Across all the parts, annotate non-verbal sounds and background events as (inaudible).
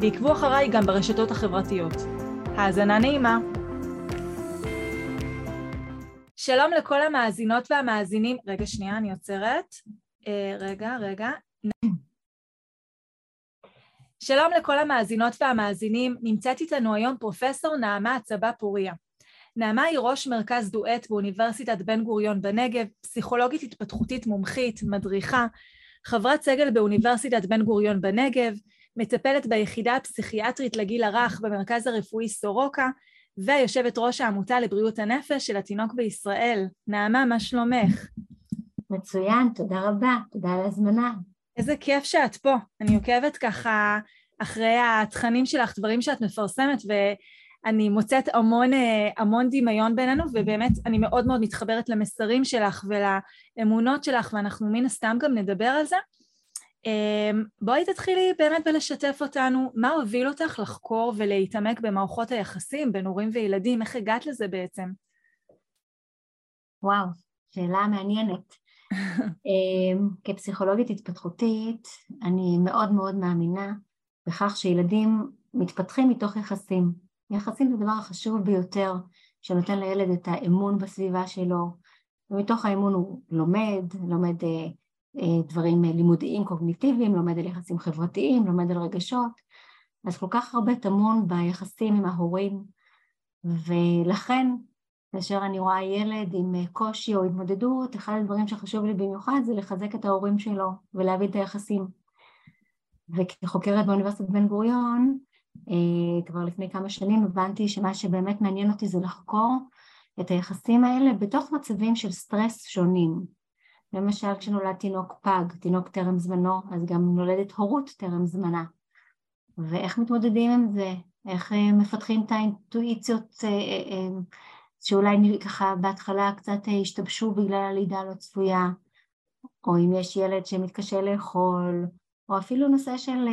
ועקבו אחריי גם ברשתות החברתיות. האזנה נעימה. שלום לכל המאזינות והמאזינים. רגע, שנייה, אני עוצרת. אה, רגע, רגע. שלום לכל המאזינות והמאזינים, נמצאת איתנו היום פרופסור נעמה הצבא פוריה. נעמה היא ראש מרכז דואט באוניברסיטת בן גוריון בנגב, פסיכולוגית התפתחותית מומחית, מדריכה, חברת סגל באוניברסיטת בן גוריון בנגב, מטפלת ביחידה הפסיכיאטרית לגיל הרך במרכז הרפואי סורוקה, ויושבת ראש העמותה לבריאות הנפש של התינוק בישראל. נעמה, מה שלומך? מצוין, תודה רבה, תודה על ההזמנה. איזה כיף שאת פה. אני עוקבת ככה אחרי התכנים שלך, דברים שאת מפרסמת, ואני מוצאת המון, המון דמיון בינינו, ובאמת אני מאוד מאוד מתחברת למסרים שלך ולאמונות שלך, ואנחנו מן הסתם גם נדבר על זה. אמ, בואי תתחילי באמת בלשתף אותנו, מה הוביל אותך לחקור ולהתעמק במערכות היחסים בין הורים וילדים? איך הגעת לזה בעצם? וואו, שאלה מעניינת. (laughs) אמ, כפסיכולוגית התפתחותית, אני מאוד מאוד מאמינה בכך שילדים מתפתחים מתוך יחסים. יחסים זה הדבר החשוב ביותר שנותן לילד את האמון בסביבה שלו, ומתוך האמון הוא לומד, לומד אה, דברים אה, לימודיים קוגניטיביים, לומד על יחסים חברתיים, לומד על רגשות, אז כל כך הרבה טמון ביחסים עם ההורים, ולכן כאשר אני רואה ילד עם אה, קושי או התמודדות, אחד הדברים שחשוב לי במיוחד זה לחזק את ההורים שלו ולהבין את היחסים. וכחוקרת באוניברסיטת בן גוריון, כבר לפני כמה שנים הבנתי שמה שבאמת מעניין אותי זה לחקור את היחסים האלה בתוך מצבים של סטרס שונים. למשל כשנולד תינוק פג, תינוק טרם זמנו, אז גם נולדת הורות טרם זמנה. ואיך מתמודדים עם זה? איך אה, מפתחים את האינטואיציות אה, אה, שאולי ככה בהתחלה קצת השתבשו בגלל הלידה הלא צפויה, או אם יש ילד שמתקשה לאכול, או אפילו נושא של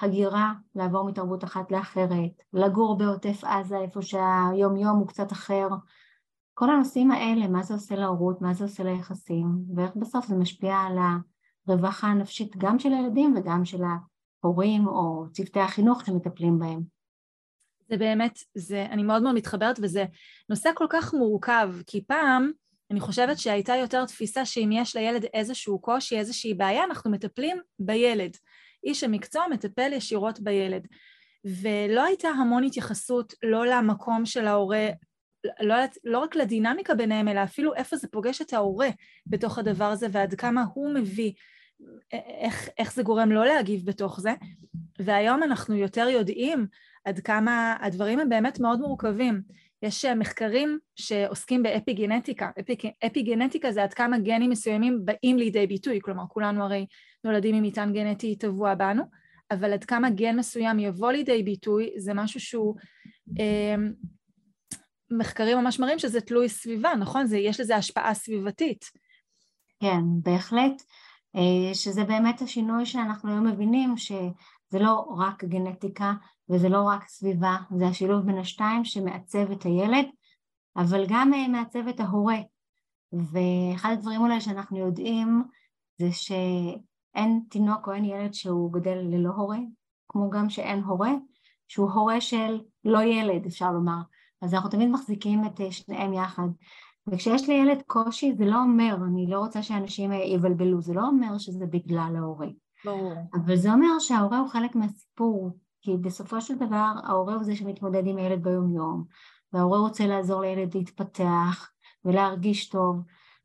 הגירה, לעבור מתרבות אחת לאחרת, לגור בעוטף עזה איפה שהיום יום הוא קצת אחר, כל הנושאים האלה, מה זה עושה להורות, מה זה עושה ליחסים, ואיך בסוף זה משפיע על הרווחה הנפשית גם של הילדים וגם של ההורים או צוותי החינוך שמטפלים בהם. זה באמת, זה, אני מאוד מאוד מתחברת וזה נושא כל כך מורכב, כי פעם אני חושבת שהייתה יותר תפיסה שאם יש לילד איזשהו קושי, איזושהי בעיה, אנחנו מטפלים בילד. איש המקצוע מטפל ישירות בילד. ולא הייתה המון התייחסות לא למקום של ההורה לא, לא רק לדינמיקה ביניהם, אלא אפילו איפה זה פוגש את ההורה בתוך הדבר הזה, ועד כמה הוא מביא, איך, איך זה גורם לא להגיב בתוך זה. והיום אנחנו יותר יודעים עד כמה הדברים הם באמת מאוד מורכבים. יש מחקרים שעוסקים באפיגנטיקה. אפיג, אפיגנטיקה זה עד כמה גנים מסוימים באים לידי ביטוי, כלומר כולנו הרי נולדים עם מטען גנטי טבוע בנו, אבל עד כמה גן מסוים יבוא לידי ביטוי זה משהו שהוא אה, מחקרים ממש מראים שזה תלוי סביבה, נכון? זה, יש לזה השפעה סביבתית. כן, בהחלט, אה, שזה באמת השינוי שאנחנו היום מבינים שזה לא רק גנטיקה וזה לא רק סביבה, זה השילוב בין השתיים שמעצב את הילד, אבל גם אה, מעצב את ההורה. ואחד הדברים אולי שאנחנו יודעים זה שאין תינוק או אין ילד שהוא גדל ללא הורה, כמו גם שאין הורה שהוא הורה של לא ילד, אפשר לומר. אז אנחנו תמיד מחזיקים את אה, שניהם יחד. וכשיש לילד קושי זה לא אומר, אני לא רוצה שאנשים אה, יבלבלו, זה לא אומר שזה בגלל ההורה. ברור. אבל זה אומר שההורה הוא חלק מהסיפור, כי בסופו של דבר ההורה הוא זה שמתמודד עם הילד ביום יום, וההורה רוצה לעזור לילד להתפתח ולהרגיש טוב,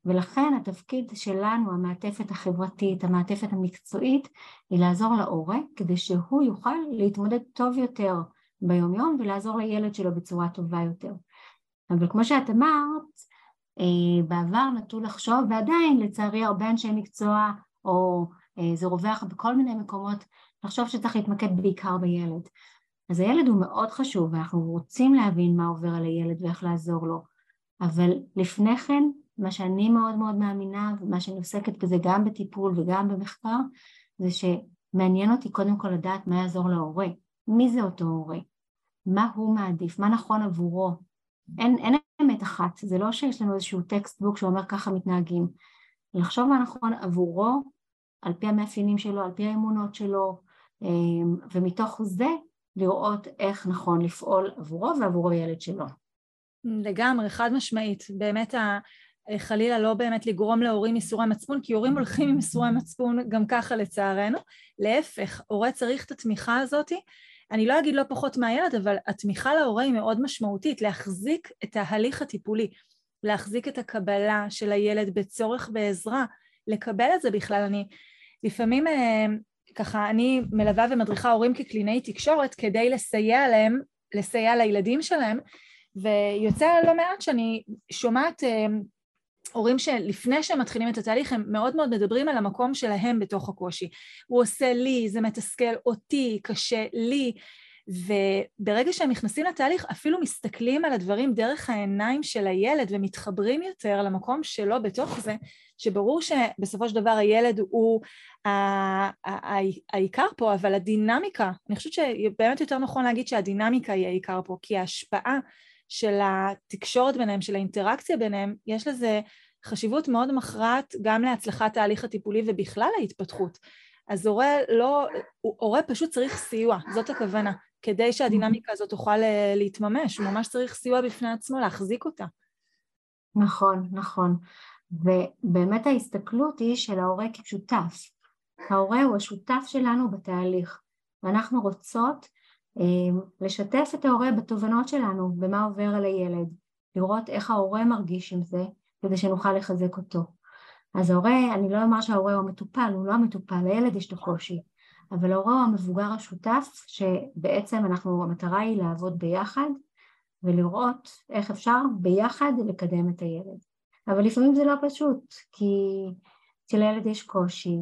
ולכן התפקיד שלנו, המעטפת החברתית, המעטפת המקצועית, היא לעזור להורה כדי שהוא יוכל להתמודד טוב יותר ביום יום ולעזור לילד שלו בצורה טובה יותר. אבל כמו שאת אמרת, אה, בעבר נטו לחשוב, ועדיין לצערי הרבה אנשי מקצוע, או אה, זה רווח בכל מיני מקומות, לחשוב שצריך להתמקד בעיקר בילד. אז הילד הוא מאוד חשוב ואנחנו רוצים להבין מה עובר על הילד ואיך לעזור לו, אבל לפני כן מה שאני מאוד מאוד מאמינה ומה שאני עוסקת בזה גם בטיפול וגם במחקר זה שמעניין אותי קודם כל לדעת מה יעזור להורה, מי זה אותו הורה, מה הוא מעדיף, מה נכון עבורו, אין, אין אמת אחת, זה לא שיש לנו איזשהו textbook שאומר ככה מתנהגים, לחשוב מה נכון עבורו על פי המאפיינים שלו, על פי האמונות שלו אמ, ומתוך זה לראות איך נכון לפעול עבורו ועבור הילד שלו. לגמרי, חד משמעית. באמת חלילה לא באמת לגרום להורים ייסורי מצפון, כי הורים הולכים עם ייסורי מצפון גם ככה לצערנו. להפך, הורה צריך את התמיכה הזאת. אני לא אגיד לא פחות מהילד, אבל התמיכה להורה היא מאוד משמעותית, להחזיק את ההליך הטיפולי, להחזיק את הקבלה של הילד בצורך בעזרה, לקבל את זה בכלל. אני לפעמים אה, ככה, אני מלווה ומדריכה הורים כקלינאי תקשורת כדי לסייע להם, לסייע לילדים שלהם, ויוצא לא מעט שאני שומעת אה, הורים שלפני שהם מתחילים את התהליך הם מאוד מאוד מדברים על המקום שלהם בתוך הקושי. הוא עושה לי, זה מתסכל אותי, קשה לי, וברגע שהם נכנסים לתהליך אפילו מסתכלים על הדברים דרך העיניים של הילד ומתחברים יותר למקום שלו בתוך זה, שברור שבסופו של דבר הילד הוא העיקר פה, אבל הדינמיקה, אני חושבת שבאמת יותר נכון להגיד שהדינמיקה היא העיקר פה, כי ההשפעה של התקשורת ביניהם, של האינטראקציה ביניהם, יש לזה חשיבות מאוד מכרעת גם להצלחת ההליך הטיפולי ובכלל ההתפתחות. אז הורה לא, הורה פשוט צריך סיוע, זאת הכוונה, כדי שהדינמיקה הזאת תוכל אה, להתממש, הוא ממש צריך סיוע בפני עצמו להחזיק אותה. נכון, נכון. ובאמת ההסתכלות היא של ההורה כשותף. ההורה הוא השותף שלנו בתהליך, ואנחנו רוצות לשתף את ההורה בתובנות שלנו, במה עובר על הילד, לראות איך ההורה מרגיש עם זה, כדי שנוכל לחזק אותו. אז ההורה, אני לא אומר שההורה הוא המטופל, הוא לא המטופל, לילד יש את הקושי, אבל ההורה הוא המבוגר השותף, שבעצם אנחנו, המטרה היא לעבוד ביחד ולראות איך אפשר ביחד לקדם את הילד. אבל לפעמים זה לא פשוט, כי אצל הילד יש קושי,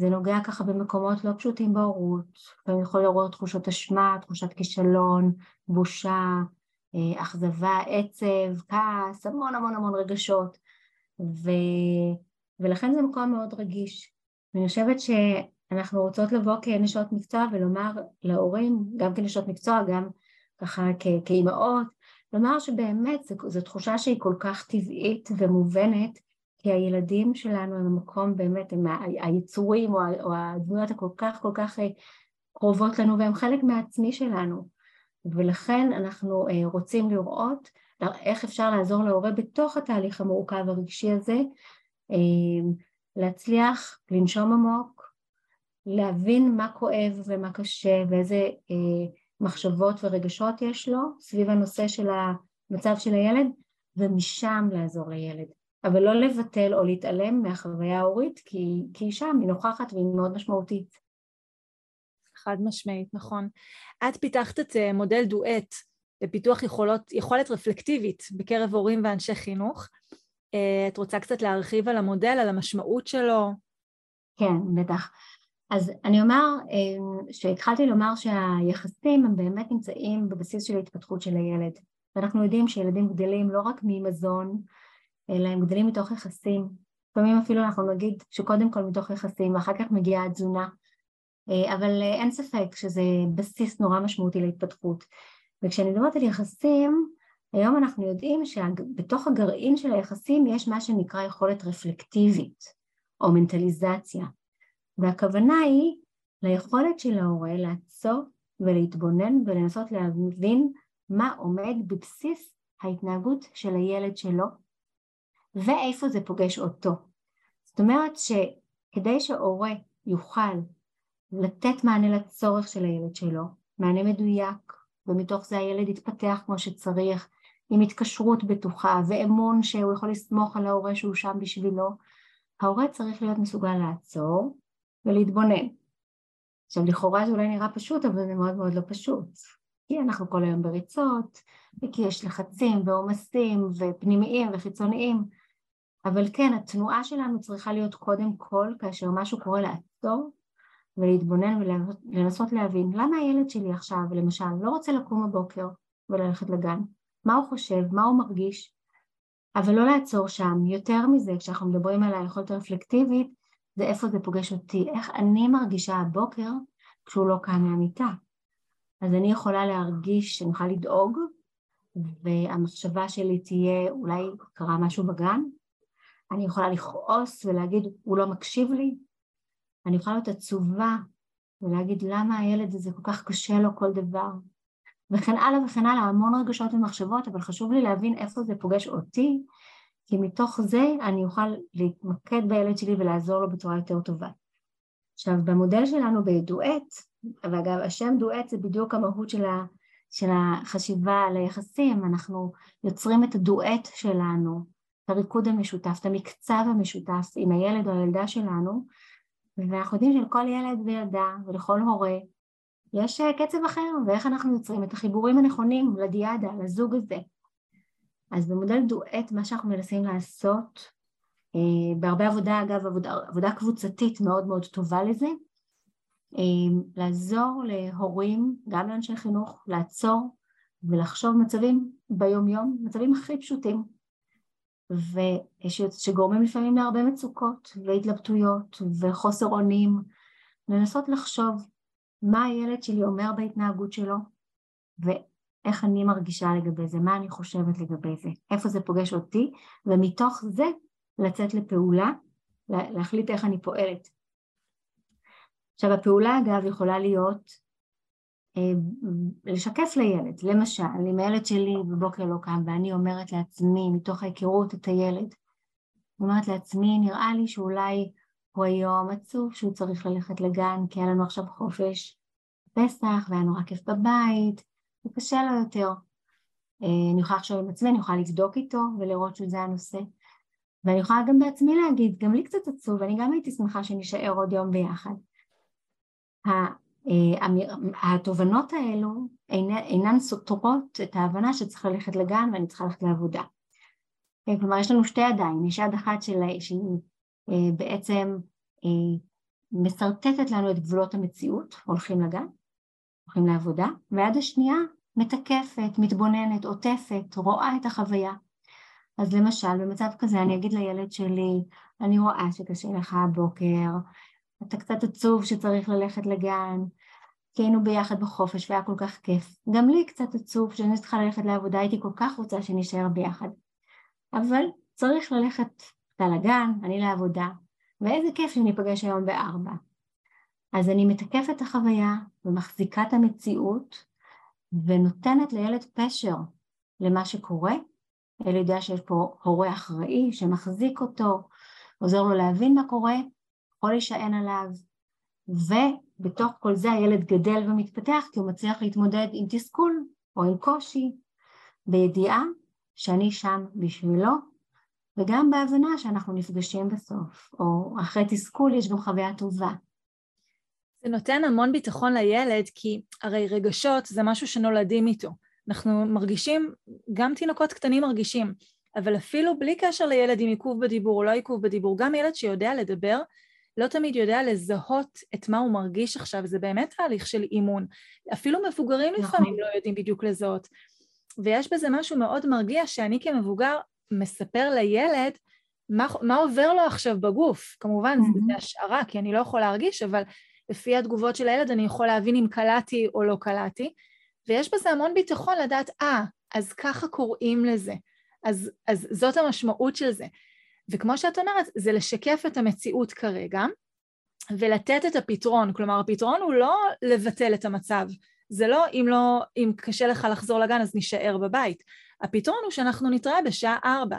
זה נוגע ככה במקומות לא פשוטים בהורות, לפעמים יכול לעורר תחושות אשמה, תחושת כישלון, בושה, אה, אכזבה, עצב, כעס, המון המון המון רגשות, ו... ולכן זה מקום מאוד רגיש. ואני חושבת שאנחנו רוצות לבוא כנשות מקצוע ולומר להורים, גם כנשות מקצוע, גם ככה כאימהות, לומר שבאמת זו תחושה שהיא כל כך טבעית ומובנת, כי הילדים שלנו הם המקום באמת, הם היצורים או הדמויות הכל כך כל כך אה, קרובות לנו והם חלק מהעצמי שלנו. ולכן אנחנו אה, רוצים לראות איך אפשר לעזור להורה בתוך התהליך המורכב הרגשי הזה, אה, להצליח לנשום עמוק, להבין מה כואב ומה קשה ואיזה מחשבות ורגשות יש לו סביב הנושא של המצב של הילד, ומשם לעזור לילד. אבל לא לבטל או להתעלם מהחוויה ההורית, כי, כי היא שם, היא נוכחת והיא מאוד משמעותית. חד משמעית, נכון. את פיתחת את אה, מודל דואט לפיתוח יכולות, יכולת רפלקטיבית בקרב הורים ואנשי חינוך. אה, את רוצה קצת להרחיב על המודל, על המשמעות שלו? כן, בטח. אז אני אומר אה, שהתחלתי לומר שהיחסים הם באמת נמצאים בבסיס של ההתפתחות של הילד. ואנחנו יודעים שילדים גדלים לא רק ממזון, אלא הם גדלים מתוך יחסים. לפעמים אפילו אנחנו נגיד שקודם כל מתוך יחסים ואחר כך מגיעה התזונה, אה, אבל אה, אין ספק שזה בסיס נורא משמעותי להתפתחות. וכשאני מדברת על יחסים, היום אנחנו יודעים שבתוך הגרעין של היחסים יש מה שנקרא יכולת רפלקטיבית או מנטליזציה, והכוונה היא ליכולת של ההורה לעצור ולהתבונן ולנסות להבין מה עומד בבסיס ההתנהגות של הילד שלו ואיפה זה פוגש אותו. זאת אומרת שכדי שהורה יוכל לתת מענה לצורך של הילד שלו, מענה מדויק, ומתוך זה הילד יתפתח כמו שצריך, עם התקשרות בטוחה ואמון שהוא יכול לסמוך על ההורה שהוא שם בשבילו, ההורה צריך להיות מסוגל לעצור ולהתבונן. עכשיו לכאורה זה אולי נראה פשוט אבל זה מאוד מאוד לא פשוט כי אנחנו כל היום בריצות וכי יש לחצים ועומסים ופנימיים וחיצוניים אבל כן התנועה שלנו צריכה להיות קודם כל כאשר משהו קורה לעצור ולהתבונן ולנסות להבין למה הילד שלי עכשיו, למשל, לא רוצה לקום בבוקר וללכת לגן, מה הוא חושב, מה הוא מרגיש, אבל לא לעצור שם. יותר מזה, כשאנחנו מדברים על היכולת הרפלקטיבית, זה איפה זה פוגש אותי, איך אני מרגישה הבוקר כשהוא לא קם מהמיטה. אז אני יכולה להרגיש שאני יכולה לדאוג, והמחשבה שלי תהיה אולי קרה משהו בגן, אני יכולה לכעוס ולהגיד הוא לא מקשיב לי, אני יכולה להיות עצובה ולהגיד למה הילד הזה כל כך קשה לו כל דבר, וכן הלאה וכן הלאה, המון רגשות ומחשבות, אבל חשוב לי להבין איפה זה פוגש אותי, כי מתוך זה אני אוכל להתמקד בילד שלי ולעזור לו בצורה יותר טובה. עכשיו, במודל שלנו בדואט, ואגב, השם דואט זה בדיוק המהות של, ה, של החשיבה על היחסים, אנחנו יוצרים את הדואט שלנו, הריקוד המשותף, את המקצב המשותף עם הילד או הילדה שלנו, ואנחנו יודעים שלכל ילד וילדה ולכל הורה יש אה, קצב אחר, ואיך אנחנו יוצרים את החיבורים הנכונים לדיאדה, לזוג הזה. אז במודל דואט מה שאנחנו מנסים לעשות, אה, בהרבה עבודה אגב, עבודה, עבודה קבוצתית מאוד מאוד טובה לזה, אה, לעזור להורים, גם לאנשי חינוך, לעצור ולחשוב מצבים ביום יום, מצבים הכי פשוטים, ושגורמים לפעמים להרבה מצוקות והתלבטויות וחוסר אונים, לנסות לחשוב מה הילד שלי אומר בהתנהגות שלו ואיך אני מרגישה לגבי זה, מה אני חושבת לגבי זה, איפה זה פוגש אותי, ומתוך זה לצאת לפעולה, להחליט איך אני פועלת. עכשיו הפעולה אגב יכולה להיות לשקף לילד, למשל אם הילד שלי בבוקר לא קם ואני אומרת לעצמי מתוך ההיכרות את הילד, אומרת לעצמי נראה לי שאולי הוא היום עצוב שהוא צריך ללכת לגן כי היה לנו עכשיו חופש פסח והיה נורא כיף בבית וקשה לו יותר. אה, אני יכולה לחשוב עם עצמי, אני יכולה לבדוק איתו ולראות שזה הנושא ואני יכולה גם בעצמי להגיד, גם לי קצת עצוב, אני גם הייתי שמחה שנשאר עוד יום ביחד. אה, התובנות האלו אינן סותרות את ההבנה שצריך ללכת לגן ואני צריכה ללכת לעבודה. אה, כלומר יש לנו שתי ידיים, יש יד אחת שהיא אה, בעצם משרטטת לנו את גבולות המציאות, הולכים לגן, הולכים לעבודה, והיד השנייה מתקפת, מתבוננת, עוטפת, רואה את החוויה. אז למשל במצב כזה אני אגיד לילד שלי, אני רואה שקשה לך הבוקר, אתה קצת עצוב שצריך ללכת לגן, כי היינו ביחד בחופש והיה כל כך כיף. גם לי קצת עצוב שאני צריכה ללכת לעבודה, הייתי כל כך רוצה שנשאר ביחד. אבל צריך ללכת, אתה לגן, אני לעבודה, ואיזה כיף שניפגש היום בארבע. אז אני מתקפת את החוויה ומחזיקה את המציאות ונותנת לילד פשר למה שקורה. ילד יודע שיש פה הורה אחראי שמחזיק אותו, עוזר לו להבין מה קורה, יכול להישען עליו, ובתוך כל זה הילד גדל ומתפתח כי הוא מצליח להתמודד עם תסכול או עם קושי, בידיעה שאני שם בשבילו, וגם בהבנה שאנחנו נפגשים בסוף, או אחרי תסכול יש גם חוויה טובה. זה נותן המון ביטחון לילד, כי הרי רגשות זה משהו שנולדים איתו. אנחנו מרגישים, גם תינוקות קטנים מרגישים, אבל אפילו בלי קשר לילד עם עיכוב בדיבור או לא עיכוב בדיבור, גם ילד שיודע לדבר, לא תמיד יודע לזהות את מה הוא מרגיש עכשיו, זה באמת תהליך של אימון. אפילו מבוגרים נכון. לפעמים לא יודעים בדיוק לזהות. ויש בזה משהו מאוד מרגיע שאני כמבוגר מספר לילד מה, מה עובר לו עכשיו בגוף. כמובן, mm-hmm. זה השערה, כי אני לא יכול להרגיש, אבל לפי התגובות של הילד אני יכול להבין אם קלעתי או לא קלעתי. ויש בזה המון ביטחון לדעת, אה, ah, אז ככה קוראים לזה. אז, אז זאת המשמעות של זה. וכמו שאת אומרת, זה לשקף את המציאות כרגע ולתת את הפתרון. כלומר, הפתרון הוא לא לבטל את המצב. זה לא אם לא, אם קשה לך לחזור לגן אז נישאר בבית. הפתרון הוא שאנחנו נתראה בשעה ארבע.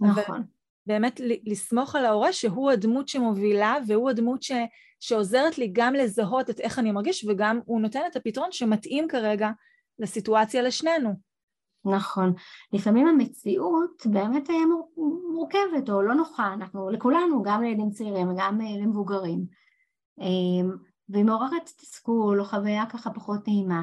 נכון. באמת לסמוך על ההורה שהוא הדמות שמובילה והוא הדמות ש, שעוזרת לי גם לזהות את איך אני מרגיש וגם הוא נותן את הפתרון שמתאים כרגע לסיטואציה לשנינו. נכון. לפעמים המציאות באמת מורכבת או לא נוחה, אנחנו, לכולנו, גם לילדים צעירים וגם למבוגרים. אמ, והיא מעוררת תסכול או חוויה ככה פחות נעימה.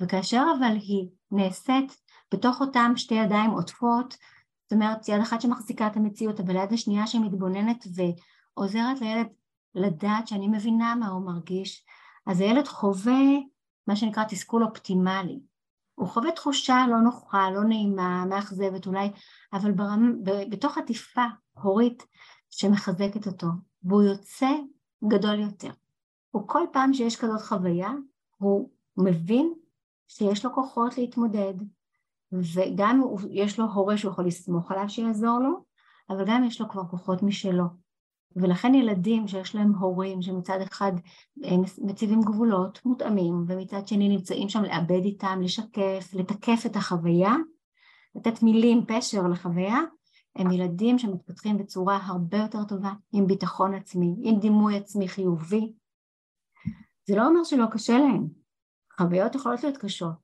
וכאשר אבל היא נעשית בתוך אותם שתי ידיים עוטפות, זאת אומרת יד אחת שמחזיקה את המציאות אבל יד השנייה שמתבוננת ועוזרת לילד לדעת שאני מבינה מה הוא מרגיש, אז הילד חווה מה שנקרא תסכול אופטימלי. הוא חווה תחושה לא נוחה, לא נעימה, מאכזבת אולי, אבל ברמ... בתוך עטיפה הורית שמחזקת אותו, והוא יוצא גדול יותר. הוא כל פעם שיש כזאת חוויה, הוא מבין שיש לו כוחות להתמודד, וגם יש לו הורה שהוא יכול לסמוך עליו שיעזור לו, אבל גם יש לו כבר כוחות משלו. ולכן ילדים שיש להם הורים שמצד אחד אה, מציבים גבולות מותאמים ומצד שני נמצאים שם לעבד איתם, לשקף, לתקף את החוויה, לתת מילים, פשר לחוויה, הם ילדים שמתפתחים בצורה הרבה יותר טובה, עם ביטחון עצמי, עם דימוי עצמי חיובי. זה לא אומר שלא קשה להם, חוויות יכולות להיות קשות,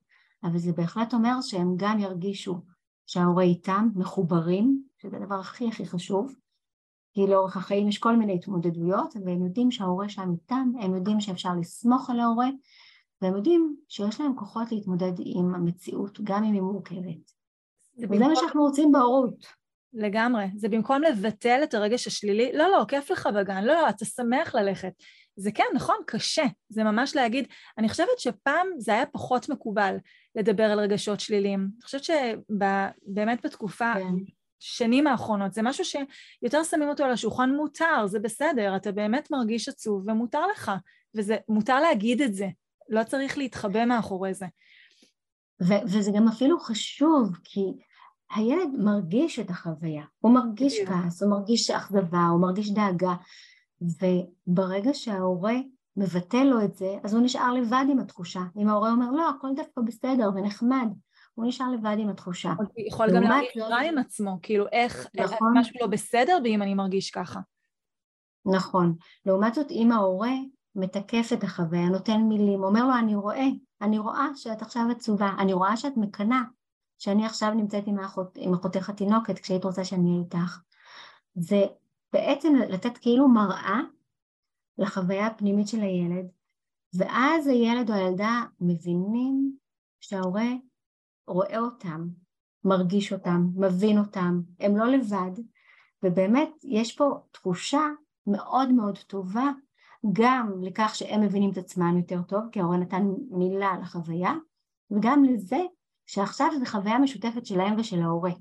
אבל זה בהחלט אומר שהם גם ירגישו שההורה איתם מחוברים, שזה הדבר הכי הכי חשוב, כי לאורך החיים יש כל מיני התמודדויות, והם יודעים שההורה שם איתם, הם יודעים שאפשר לסמוך על ההורה, והם יודעים שיש להם כוחות להתמודד עם המציאות, גם אם היא מורכבת. וזה במקום... מה שאנחנו רוצים בהורות. לגמרי. זה במקום לבטל את הרגש השלילי, לא, לא, כיף לך בגן, לא, לא, אתה שמח ללכת. זה כן, נכון, קשה. זה ממש להגיד, אני חושבת שפעם זה היה פחות מקובל לדבר על רגשות שליליים. אני חושבת שבאמת בתקופה, כן. שנים האחרונות, זה משהו שיותר שמים אותו על השולחן מותר, זה בסדר, אתה באמת מרגיש עצוב ומותר לך, וזה, מותר להגיד את זה, לא צריך להתחבא מאחורי זה. ו- וזה גם אפילו חשוב, כי הילד מרגיש את החוויה, הוא מרגיש כעס, הוא מרגיש אכזבה, הוא מרגיש דאגה, וברגע שההורה מבטא לו את זה, אז הוא נשאר לבד עם התחושה. אם ההורה אומר, לא, הכל דווקא בסדר ונחמד, הוא נשאר לבד עם התחושה. יכול גם להרגיש רע עם עצמו, כאילו איך, נכון. משהו לא בסדר בי אם אני מרגיש ככה. נכון. לעומת זאת, אם ההורה מתקף את החוויה, נותן מילים, אומר לו, אני רואה, אני רואה שאת עכשיו עצובה, אני רואה שאת מקנאה, שאני עכשיו נמצאת עם, האחות, עם אחותך התינוקת כשהיית רוצה שאני אהיה איתך. זה בעצם לתת כאילו מראה לחוויה הפנימית של הילד, ואז הילד או הילדה מבינים שההורה רואה אותם, מרגיש אותם, מבין אותם, הם לא לבד, ובאמת יש פה תחושה מאוד מאוד טובה גם לכך שהם מבינים את עצמם יותר טוב, כי ההורה נתן מילה לחוויה, וגם לזה שעכשיו זו חוויה משותפת שלהם ושל ההורה.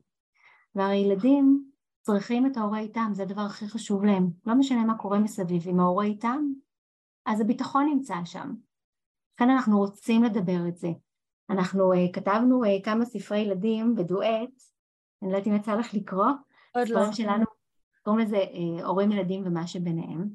והרי ילדים צריכים את ההורה איתם, זה הדבר הכי חשוב להם. לא משנה מה קורה מסביב, אם ההורה איתם, אז הביטחון נמצא שם. לכן אנחנו רוצים לדבר את זה. אנחנו uh, כתבנו uh, כמה ספרי ילדים בדואט, אני לא יודעת אם יצא לך לקרוא, עוד לא. שלנו, קוראים לזה uh, הורים ילדים ומה שביניהם,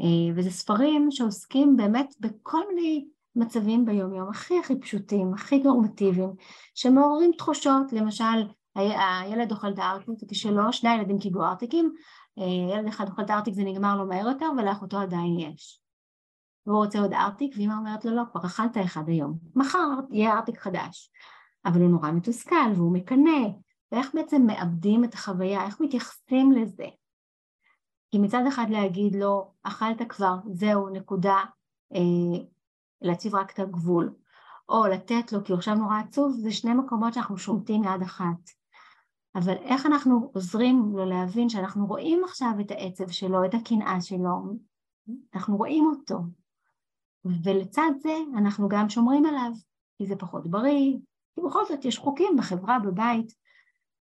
uh, וזה ספרים שעוסקים באמת בכל מיני מצבים ביום יום הכי הכי פשוטים, הכי נורמטיביים, שמעוררים תחושות, למשל הילד אוכל את הארטיק כשלו, שני הילדים קיבלו ארטיקים, ילד אחד אוכל את הארטיק זה נגמר לו מהר יותר ולאחותו עדיין יש. והוא רוצה עוד ארטיק, ואמא אומרת לו לא, כבר אכלת אחד היום, מחר יהיה ארטיק חדש. אבל הוא נורא מתוסכל והוא מקנא, ואיך בעצם מאבדים את החוויה, איך מתייחסים לזה? כי מצד אחד להגיד לו, אכלת כבר, זהו, נקודה, אה, להציב רק את הגבול, או לתת לו כי הוא עכשיו נורא עצוב, זה שני מקומות שאנחנו שומטים יד אחת. אבל איך אנחנו עוזרים לו להבין שאנחנו רואים עכשיו את העצב שלו, את הקנאה שלו, אנחנו רואים אותו, ולצד זה אנחנו גם שומרים עליו, כי זה פחות בריא, כי בכל זאת יש חוקים בחברה, בבית,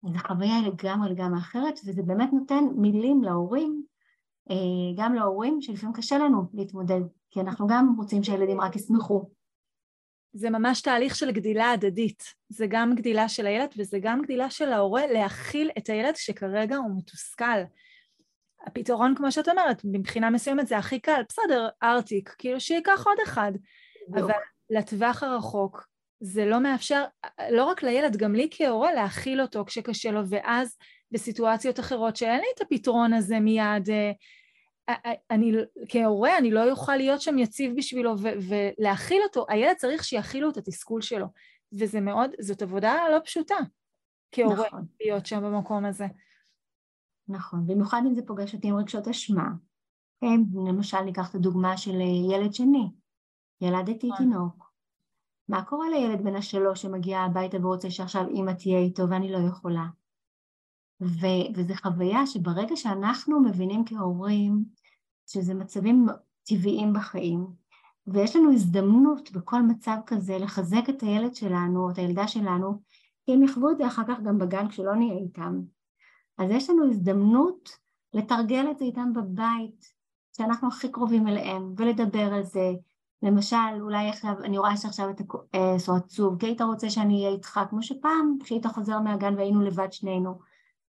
אז החוויה היא לגמרי לגמרי אחרת, וזה באמת נותן מילים להורים, אה, גם להורים שלפעמים קשה לנו להתמודד, כי אנחנו גם רוצים שהילדים רק ישמחו. זה ממש תהליך של גדילה הדדית. זה גם גדילה של הילד וזה גם גדילה של ההורה להכיל את הילד שכרגע הוא מתוסכל. הפתרון, כמו שאת אומרת, מבחינה מסוימת זה הכי קל, בסדר, ארטיק, כאילו שייקח עוד אחד. אבל לטווח הרחוק זה לא מאפשר, לא רק לילד, גם לי כהורה להכיל אותו כשקשה לו, ואז בסיטואציות אחרות שאין לי את הפתרון הזה מיד, אה, אה, אה, אני כהורה, אני לא אוכל להיות שם יציב בשבילו ולהכיל אותו, הילד צריך שיכילו את התסכול שלו, וזה מאוד, זאת עבודה לא פשוטה כהורה נכון. להיות שם במקום הזה. נכון, במיוחד אם זה פוגש אותי עם רגשות אשמה. כן, למשל ניקח את הדוגמה של אה, ילד שני, ילדתי נכון. תינוק. מה קורה לילד בן השלוש שמגיע הביתה ורוצה שעכשיו אימא תהיה איתו ואני לא יכולה? ו- וזו חוויה שברגע שאנחנו מבינים כהורים שזה מצבים טבעיים בחיים, ויש לנו הזדמנות בכל מצב כזה לחזק את הילד שלנו, את הילדה שלנו, כי הם יחוו את זה אחר כך גם בגן כשלא נהיה איתם. אז יש לנו הזדמנות לתרגל את זה איתם בבית, שאנחנו הכי קרובים אליהם, ולדבר על זה. למשל, אולי עכשיו, אני רואה שעכשיו אתה כועס או עצוב, כי היית רוצה שאני אהיה איתך, כמו שפעם, כשהיית חוזר מהגן והיינו לבד שנינו.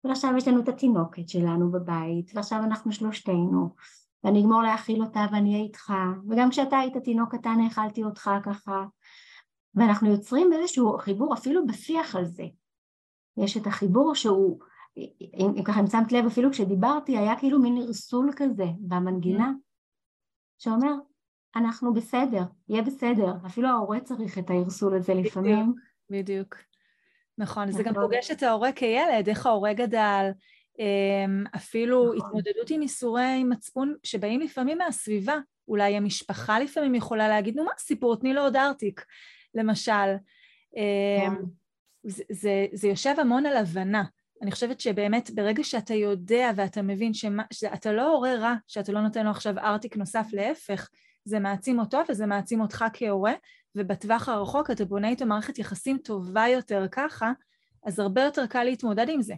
ועכשיו יש לנו את התינוקת שלנו בבית, ועכשיו אנחנו שלושתנו, ואני אגמור להאכיל אותה ואני אהיה איתך, וגם כשאתה היית תינוק קטן האכלתי אותך ככה, ואנחנו יוצרים איזשהו חיבור אפילו בשיח על זה. יש את החיבור שהוא, אם, אם ככה אם שמת לב אפילו כשדיברתי היה כאילו מין ערסול כזה במנגינה, שאומר אנחנו בסדר, יהיה בסדר, אפילו ההורה צריך את הערסול הזה לפעמים. בדיוק, נכון, זה גם פוגש את ההורה כילד, איך ההורה גדל, אמ, אפילו נכון. התמודדות עם איסורי מצפון שבאים לפעמים מהסביבה, אולי המשפחה לפעמים יכולה להגיד, נו מה הסיפור, תני לו עוד ארטיק, למשל. אמ, כן. זה, זה, זה יושב המון על הבנה. אני חושבת שבאמת ברגע שאתה יודע ואתה מבין שמה, שאתה לא הורה רע, שאתה לא נותן לו עכשיו ארטיק נוסף, להפך, זה מעצים אותו וזה מעצים אותך כהורה, ובטווח הרחוק אתה בונה איתו מערכת יחסים טובה יותר ככה, אז הרבה יותר קל להתמודד עם זה.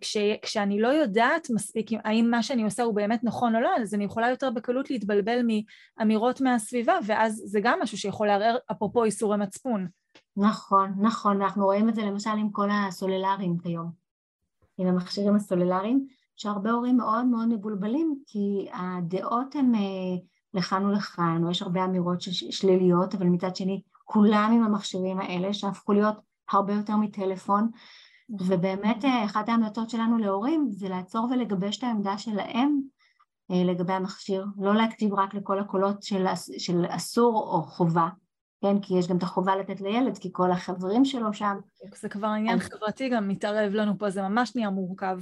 כש, כשאני לא יודעת מספיק האם מה שאני עושה הוא באמת נכון או לא, אז אני יכולה יותר בקלות להתבלבל מאמירות מהסביבה, ואז זה גם משהו שיכול לערער, אפרופו איסורי מצפון. נכון, נכון, אנחנו רואים את זה למשל עם כל הסוללריים כיום, עם המכשירים הסוללריים, שהרבה הורים מאוד מאוד מבולבלים, כי הדעות הן אה, לכאן ולכאן, או יש הרבה אמירות שליליות, אבל מצד שני כולם עם המכשירים האלה שהפכו להיות הרבה יותר מטלפון, ובאמת אה, אחת ההמלצות שלנו להורים זה לעצור ולגבש את העמדה שלהם אה, לגבי המכשיר, לא להקשיב רק לכל הקולות של, של אסור או חובה, כן, כי יש גם את החובה לתת לילד, כי כל החברים שלו שם. זה כבר עניין אז... חברתי גם מתערב לנו פה, זה ממש נהיה מורכב.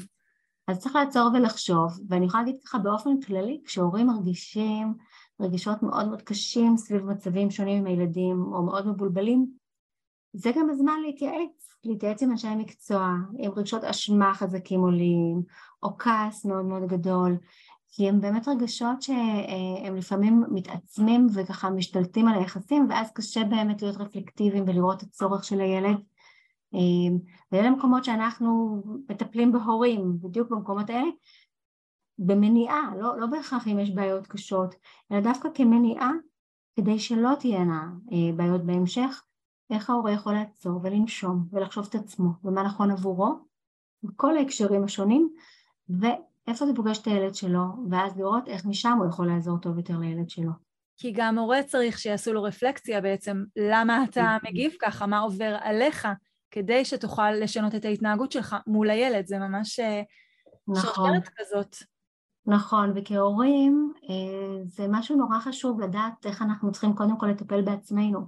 אז צריך לעצור ולחשוב, ואני יכולה להגיד ככה באופן כללי, כשהורים מרגישים רגשות מאוד מאוד קשים סביב מצבים שונים עם הילדים, או מאוד מבולבלים, זה גם הזמן להתייעץ, להתייעץ עם אנשי מקצוע, עם רגשות אשמה חזקים עולים, או כעס מאוד מאוד גדול, כי הם באמת רגשות שהם לפעמים מתעצמים וככה משתלטים על היחסים, ואז קשה באמת להיות רפלקטיביים ולראות את הצורך של הילד. ואלה מקומות שאנחנו מטפלים בהורים, בדיוק במקומות האלה, במניעה, לא, לא בהכרח אם יש בעיות קשות, אלא דווקא כמניעה, כדי שלא תהיינה אה, בעיות בהמשך, איך ההורה יכול לעצור ולנשום ולחשוב את עצמו ומה נכון עבורו בכל ההקשרים השונים ואיפה זה פוגש את הילד שלו ואז לראות איך משם הוא יכול לעזור טוב יותר לילד שלו. כי גם הורה צריך שיעשו לו רפלקציה בעצם למה אתה מגיב ככה, מה עובר עליך כדי שתוכל לשנות את ההתנהגות שלך מול הילד, זה ממש אה, נכון. שרשרת כזאת. נכון, וכהורים אה, זה משהו נורא חשוב לדעת איך אנחנו צריכים קודם כל לטפל בעצמנו.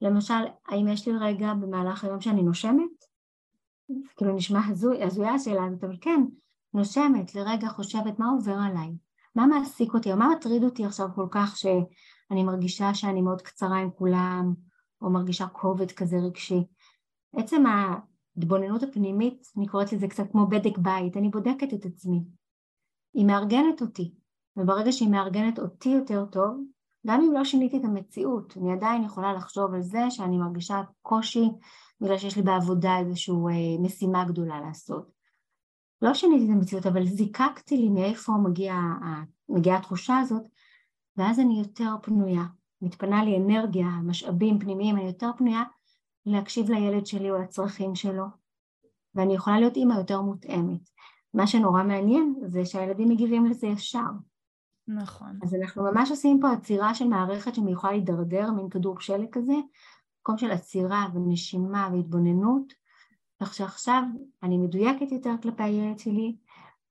למשל, האם יש לי רגע במהלך היום שאני נושמת? כאילו נשמע הזוי, הזויה השאלה הזאת, אבל כן, נושמת, לרגע חושבת מה עובר עליי, מה מעסיק אותי, או מה מטריד אותי עכשיו כל כך שאני מרגישה שאני מאוד קצרה עם כולם, או מרגישה כובד כזה רגשי. עצם ההתבוננות הפנימית, אני קוראת לזה קצת כמו בדק בית, אני בודקת את עצמי. היא מארגנת אותי, וברגע שהיא מארגנת אותי יותר טוב, גם אם לא שיניתי את המציאות, אני עדיין יכולה לחשוב על זה שאני מרגישה קושי בגלל שיש לי בעבודה איזושהי אה, משימה גדולה לעשות. לא שיניתי את המציאות, אבל זיקקתי לי מאיפה מגיעה מגיע התחושה הזאת, ואז אני יותר פנויה. מתפנה לי אנרגיה, משאבים פנימיים, אני יותר פנויה להקשיב לילד שלי או לצרכים שלו, ואני יכולה להיות אימא יותר מותאמת. מה שנורא מעניין זה שהילדים מגיבים לזה ישר. נכון. אז אנחנו ממש עושים פה עצירה של מערכת שיכולה להידרדר, מין כדור שלג כזה, מקום של עצירה ונשימה והתבוננות, כך שעכשיו אני מדויקת יותר כלפי הילד שלי,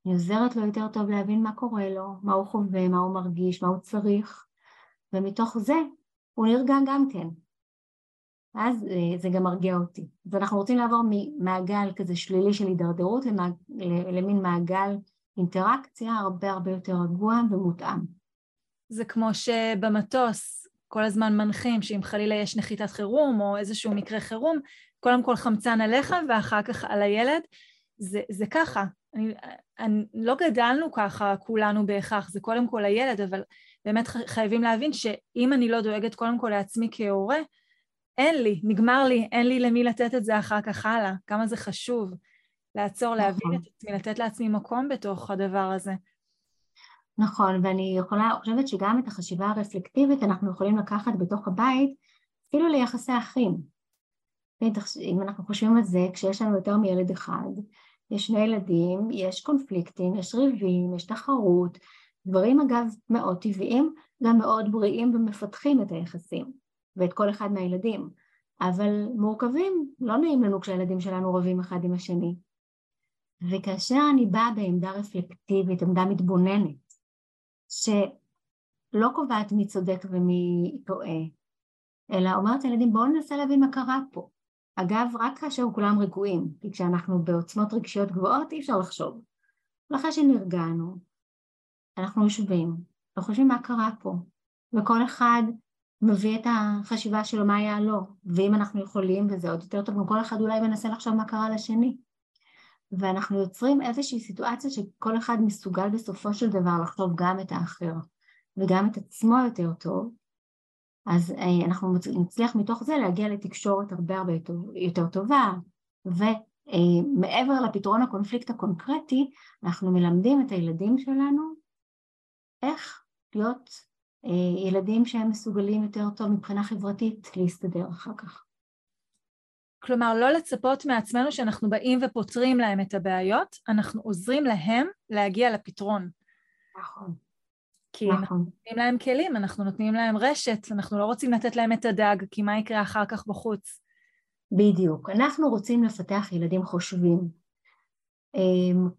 אני עוזרת לו יותר טוב להבין מה קורה לו, מה הוא חווה, מה הוא מרגיש, מה הוא צריך, ומתוך זה הוא נרגע גם כן. אז אה, זה גם מרגיע אותי. אז אנחנו רוצים לעבור ממעגל כזה שלילי של הידרדרות למין מעגל אינטראקציה הרבה הרבה יותר רגוע ומותאם. זה כמו שבמטוס כל הזמן מנחים שאם חלילה יש נחיתת חירום או איזשהו מקרה חירום, קודם כל חמצן עליך ואחר כך על הילד. זה, זה ככה, אני, אני, לא גדלנו ככה כולנו בהכרח, זה קודם כל הילד, אבל באמת חייבים להבין שאם אני לא דואגת קודם כל לעצמי כהורה, אין לי, נגמר לי, אין לי למי לתת את זה אחר כך הלאה, כמה זה חשוב לעצור, להבין נכון. את עצמי, לתת לעצמי מקום בתוך הדבר הזה. נכון, ואני יכולה, חושבת שגם את החשיבה הרפלקטיבית אנחנו יכולים לקחת בתוך הבית, אפילו ליחסי אחים. אם אנחנו חושבים על זה, כשיש לנו יותר מילד אחד, יש שני ילדים, יש קונפליקטים, יש ריבים, יש תחרות, דברים אגב מאוד טבעיים, גם מאוד בריאים ומפתחים את היחסים, ואת כל אחד מהילדים, אבל מורכבים, לא נעים לנו כשהילדים שלנו רבים אחד עם השני. וכאשר אני באה בעמדה רפלקטיבית, עמדה מתבוננת, שלא קובעת מי צודק ומי טועה, אלא אומרת לילדים בואו ננסה להבין מה קרה פה. אגב, רק כאשר כולם רגועים, כי כשאנחנו בעוצמות רגשיות גבוהות אי אפשר לחשוב. ואחרי שנרגענו, אנחנו יושבים וחושבים מה קרה פה, וכל אחד מביא את החשיבה שלו מה היה לו, ואם אנחנו יכולים, וזה עוד יותר טוב, גם כל אחד אולי מנסה לחשוב מה קרה לשני. ואנחנו יוצרים איזושהי סיטואציה שכל אחד מסוגל בסופו של דבר לחשוב גם את האחר וגם את עצמו יותר טוב, אז אה, אנחנו נצליח מתוך זה להגיע לתקשורת הרבה הרבה יותר טובה, ומעבר אה, לפתרון הקונפליקט הקונקרטי, אנחנו מלמדים את הילדים שלנו איך להיות אה, ילדים שהם מסוגלים יותר טוב מבחינה חברתית להסתדר אחר כך. כלומר, לא לצפות מעצמנו שאנחנו באים ופותרים להם את הבעיות, אנחנו עוזרים להם להגיע לפתרון. נכון. כי נכון. אנחנו נותנים להם כלים, אנחנו נותנים להם רשת, אנחנו לא רוצים לתת להם את הדג, כי מה יקרה אחר כך בחוץ? בדיוק. אנחנו רוצים לפתח ילדים חושבים. אמ,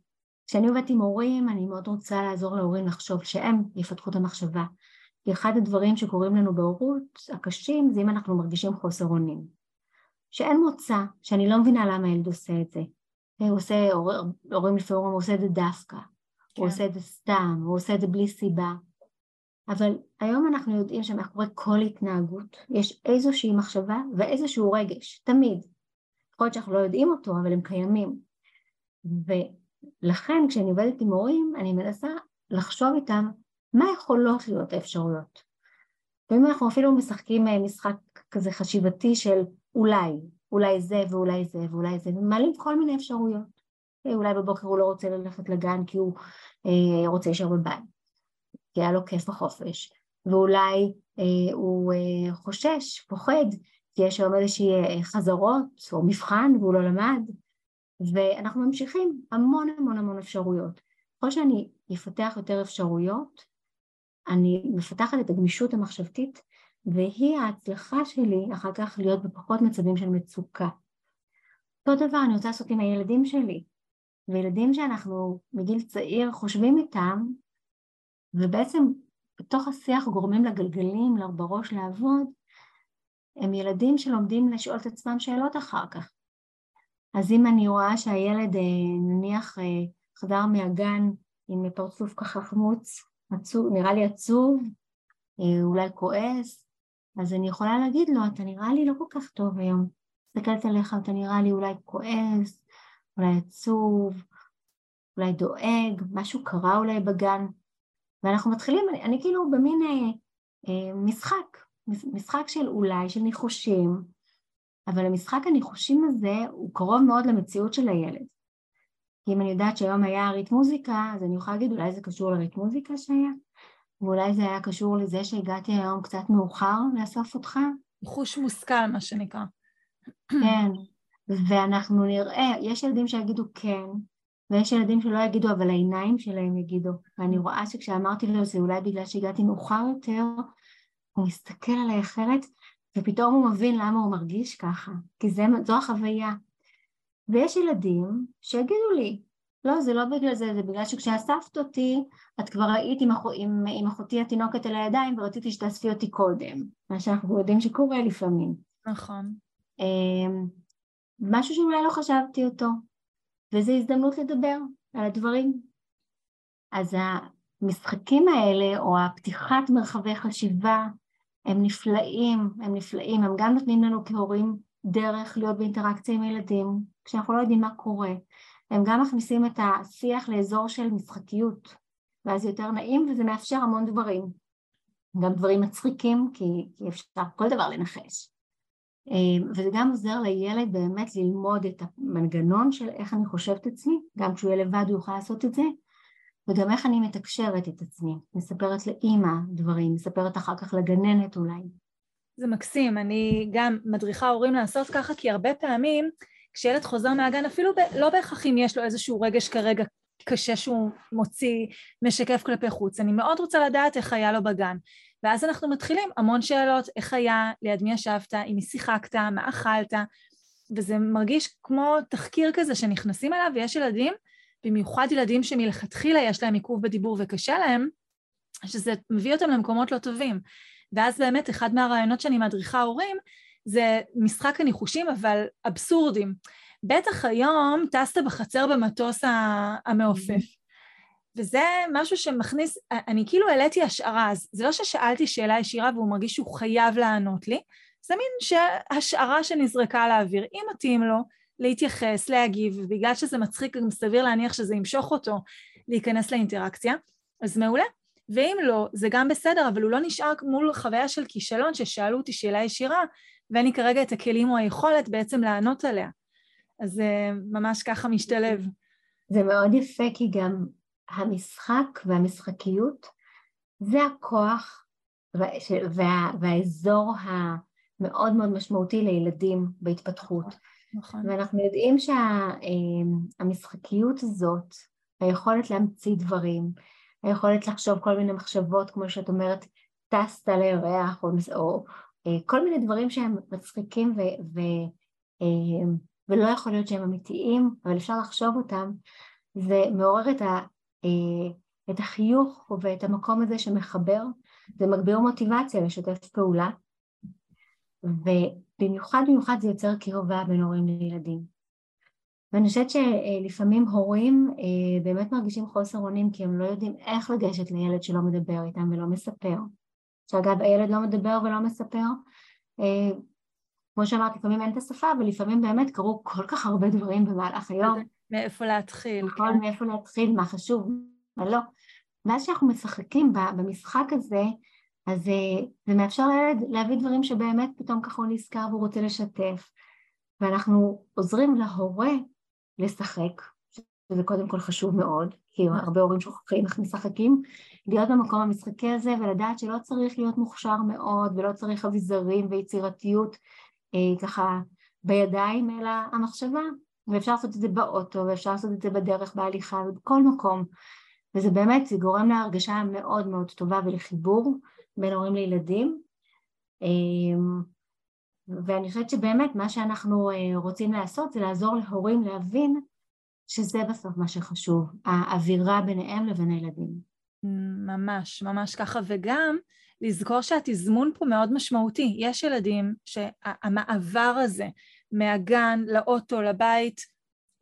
כשאני עובדת עם הורים, אני מאוד רוצה לעזור להורים לחשוב שהם יפתחו את המחשבה. כי אחד הדברים שקורים לנו בהורות, הקשים, זה אם אנחנו מרגישים חוסר אונים. שאין מוצא, שאני לא מבינה למה הילד עושה את זה. הוא עושה, הורים לפעמים הוא עושה את זה דווקא, כן. הוא עושה את זה סתם, הוא עושה את זה בלי סיבה. אבל היום אנחנו יודעים שמאחורי כל התנהגות יש איזושהי מחשבה ואיזשהו רגש, תמיד. יכול להיות שאנחנו לא יודעים אותו, אבל הם קיימים. ולכן כשאני עובדת עם הורים, אני מנסה לחשוב איתם מה יכולות להיות האפשרויות. ואם אנחנו אפילו משחקים אה, משחק כזה חשיבתי של אולי, אולי זה ואולי זה ואולי זה, ומעלים כל מיני אפשרויות. אה, אולי בבוקר הוא לא רוצה ללכת לגן כי הוא אה, רוצה להישאר בבית, כי היה לו כיף בחופש, ואולי אה, הוא אה, חושש, פוחד, כי יש היום איזושהי אה, חזרות או מבחן והוא לא למד, ואנחנו ממשיכים המון המון המון אפשרויות. ככל שאני אפתח יותר אפשרויות, אני מפתחת את הגמישות המחשבתית והיא ההצלחה שלי אחר כך להיות בפחות מצבים של מצוקה. אותו דבר אני רוצה לעשות עם הילדים שלי, וילדים שאנחנו מגיל צעיר חושבים איתם, ובעצם בתוך השיח גורמים לגלגלים, בראש לעבוד, הם ילדים שלומדים לשאול את עצמם שאלות אחר כך. אז אם אני רואה שהילד אה, נניח אה, חזר מהגן עם פרצוף ככה חמוץ, נראה לי עצוב, אה, אולי כועס, אז אני יכולה להגיד לו, אתה נראה לי לא כל כך טוב היום. מסתכלת עליך, אתה נראה לי אולי כועס, אולי עצוב, אולי דואג, משהו קרה אולי בגן. ואנחנו מתחילים, אני, אני כאילו במין אה, אה, משחק, משחק של אולי, של ניחושים, אבל המשחק הניחושים הזה הוא קרוב מאוד למציאות של הילד. כי אם אני יודעת שהיום היה ריתמוזיקה, מוזיקה, אז אני יכולה להגיד אולי זה קשור לריתמוזיקה מוזיקה שהיה, ואולי זה היה קשור לזה שהגעתי היום קצת מאוחר לאסוף אותך? חוש מושכל, מה שנקרא. כן, ואנחנו נראה, יש ילדים שיגידו כן, ויש ילדים שלא יגידו, אבל העיניים שלהם יגידו. ואני רואה שכשאמרתי לו זה אולי בגלל שהגעתי מאוחר יותר, הוא מסתכל עליי אחרת, ופתאום הוא מבין למה הוא מרגיש ככה, כי זה, זו החוויה. ויש ילדים שיגידו לי, לא, זה לא בגלל זה, זה בגלל שכשאספת אותי, את כבר היית עם, אח... עם, עם אחותי התינוקת על הידיים ורציתי שתאספי אותי קודם, מה שאנחנו יודעים שקורה לפעמים. נכון. אמ, משהו שאולי לא חשבתי אותו, וזו הזדמנות לדבר על הדברים. אז המשחקים האלה, או הפתיחת מרחבי חשיבה, הם נפלאים, הם נפלאים, הם גם נותנים לנו כהורים דרך להיות באינטראקציה עם ילדים, כשאנחנו לא יודעים מה קורה. הם גם מכניסים את השיח לאזור של משחקיות, ואז יותר נעים וזה מאפשר המון דברים. גם דברים מצחיקים, כי, כי אפשר כל דבר לנחש. אה, וזה גם עוזר לילד באמת ללמוד את המנגנון של איך אני חושבת עצמי, גם כשהוא יהיה לבד הוא יוכל לעשות את זה, וגם איך אני מתקשרת את עצמי, מספרת לאימא דברים, מספרת אחר כך לגננת אולי. זה מקסים, אני גם מדריכה הורים לעשות ככה, כי הרבה פעמים כשילד חוזר מהגן, אפילו ב, לא בהכרח אם יש לו איזשהו רגש כרגע קשה שהוא מוציא, משקף כלפי חוץ, אני מאוד רוצה לדעת איך היה לו בגן. ואז אנחנו מתחילים המון שאלות, איך היה, ליד מי ישבת, עם מי שיחקת, מה אכלת, וזה מרגיש כמו תחקיר כזה שנכנסים אליו, ויש ילדים, במיוחד ילדים שמלכתחילה יש להם עיכוב בדיבור וקשה להם, שזה מביא אותם למקומות לא טובים. ואז באמת אחד מהרעיונות שאני מדריכה הורים זה משחק הניחושים אבל אבסורדים. בטח היום טסת בחצר במטוס המעופף. וזה משהו שמכניס, אני כאילו העליתי השערה, אז זה לא ששאלתי שאלה ישירה והוא מרגיש שהוא חייב לענות לי, זה מין השערה שנזרקה לאוויר. אם מתאים לו להתייחס, להגיב, ובגלל שזה מצחיק, גם סביר להניח שזה ימשוך אותו להיכנס לאינטראקציה, אז מעולה. ואם לא, זה גם בסדר, אבל הוא לא נשאר מול חוויה של כישלון ששאלו אותי שאלה ישירה, ואין לי כרגע את הכלים או היכולת בעצם לענות עליה. אז זה ממש ככה משתלב. זה מאוד יפה, כי גם המשחק והמשחקיות זה הכוח וה, והאזור המאוד מאוד משמעותי לילדים בהתפתחות. נכון. ואנחנו יודעים שהמשחקיות שה, הזאת, היכולת להמציא דברים, היכולת לחשוב כל מיני מחשבות, כמו שאת אומרת, טסת לירח, או, או אה, כל מיני דברים שהם מצחיקים ו, ו, אה, ולא יכול להיות שהם אמיתיים, אבל אפשר לחשוב אותם, זה מעורר את, ה, אה, את החיוך ואת המקום הזה שמחבר, זה מגביר מוטיבציה לשתף פעולה, ובמיוחד במיוחד זה יוצר קרבה בין הורים לילדים. ואני חושבת שלפעמים הורים באמת מרגישים חוסר אונים כי הם לא יודעים איך לגשת לילד שלא מדבר איתם ולא מספר. שאגב הילד לא מדבר ולא מספר, אה, כמו שאמרתי, לפעמים אין את השפה, ולפעמים באמת קרו כל כך הרבה דברים במהלך היום. מאיפה להתחיל. נכון, כן. מאיפה להתחיל, מה חשוב, מה לא. ואז כשאנחנו משחקים במשחק הזה, אז אה, זה מאפשר לילד להביא דברים שבאמת פתאום ככה הוא נזכר והוא רוצה לשתף. ואנחנו עוזרים להורה לשחק, שזה קודם כל חשוב מאוד, כי. הרבה הורים שוכחים איך משחקים, להיות במקום המשחקי הזה ולדעת שלא צריך להיות מוכשר מאוד ולא צריך אביזרים ויצירתיות אה, ככה בידיים, אלא המחשבה, ואפשר לעשות את זה באוטו ואפשר לעשות את זה בדרך, בהליכה, בכל מקום, וזה באמת, זה גורם להרגשה מאוד מאוד טובה ולחיבור בין הורים לילדים. אה, ואני חושבת שבאמת מה שאנחנו אה, רוצים לעשות זה לעזור להורים להבין שזה בסוף מה שחשוב, האווירה ביניהם לבין הילדים. ממש, ממש ככה, וגם לזכור שהתזמון פה מאוד משמעותי. יש ילדים שהמעבר הזה מהגן לאוטו, לבית,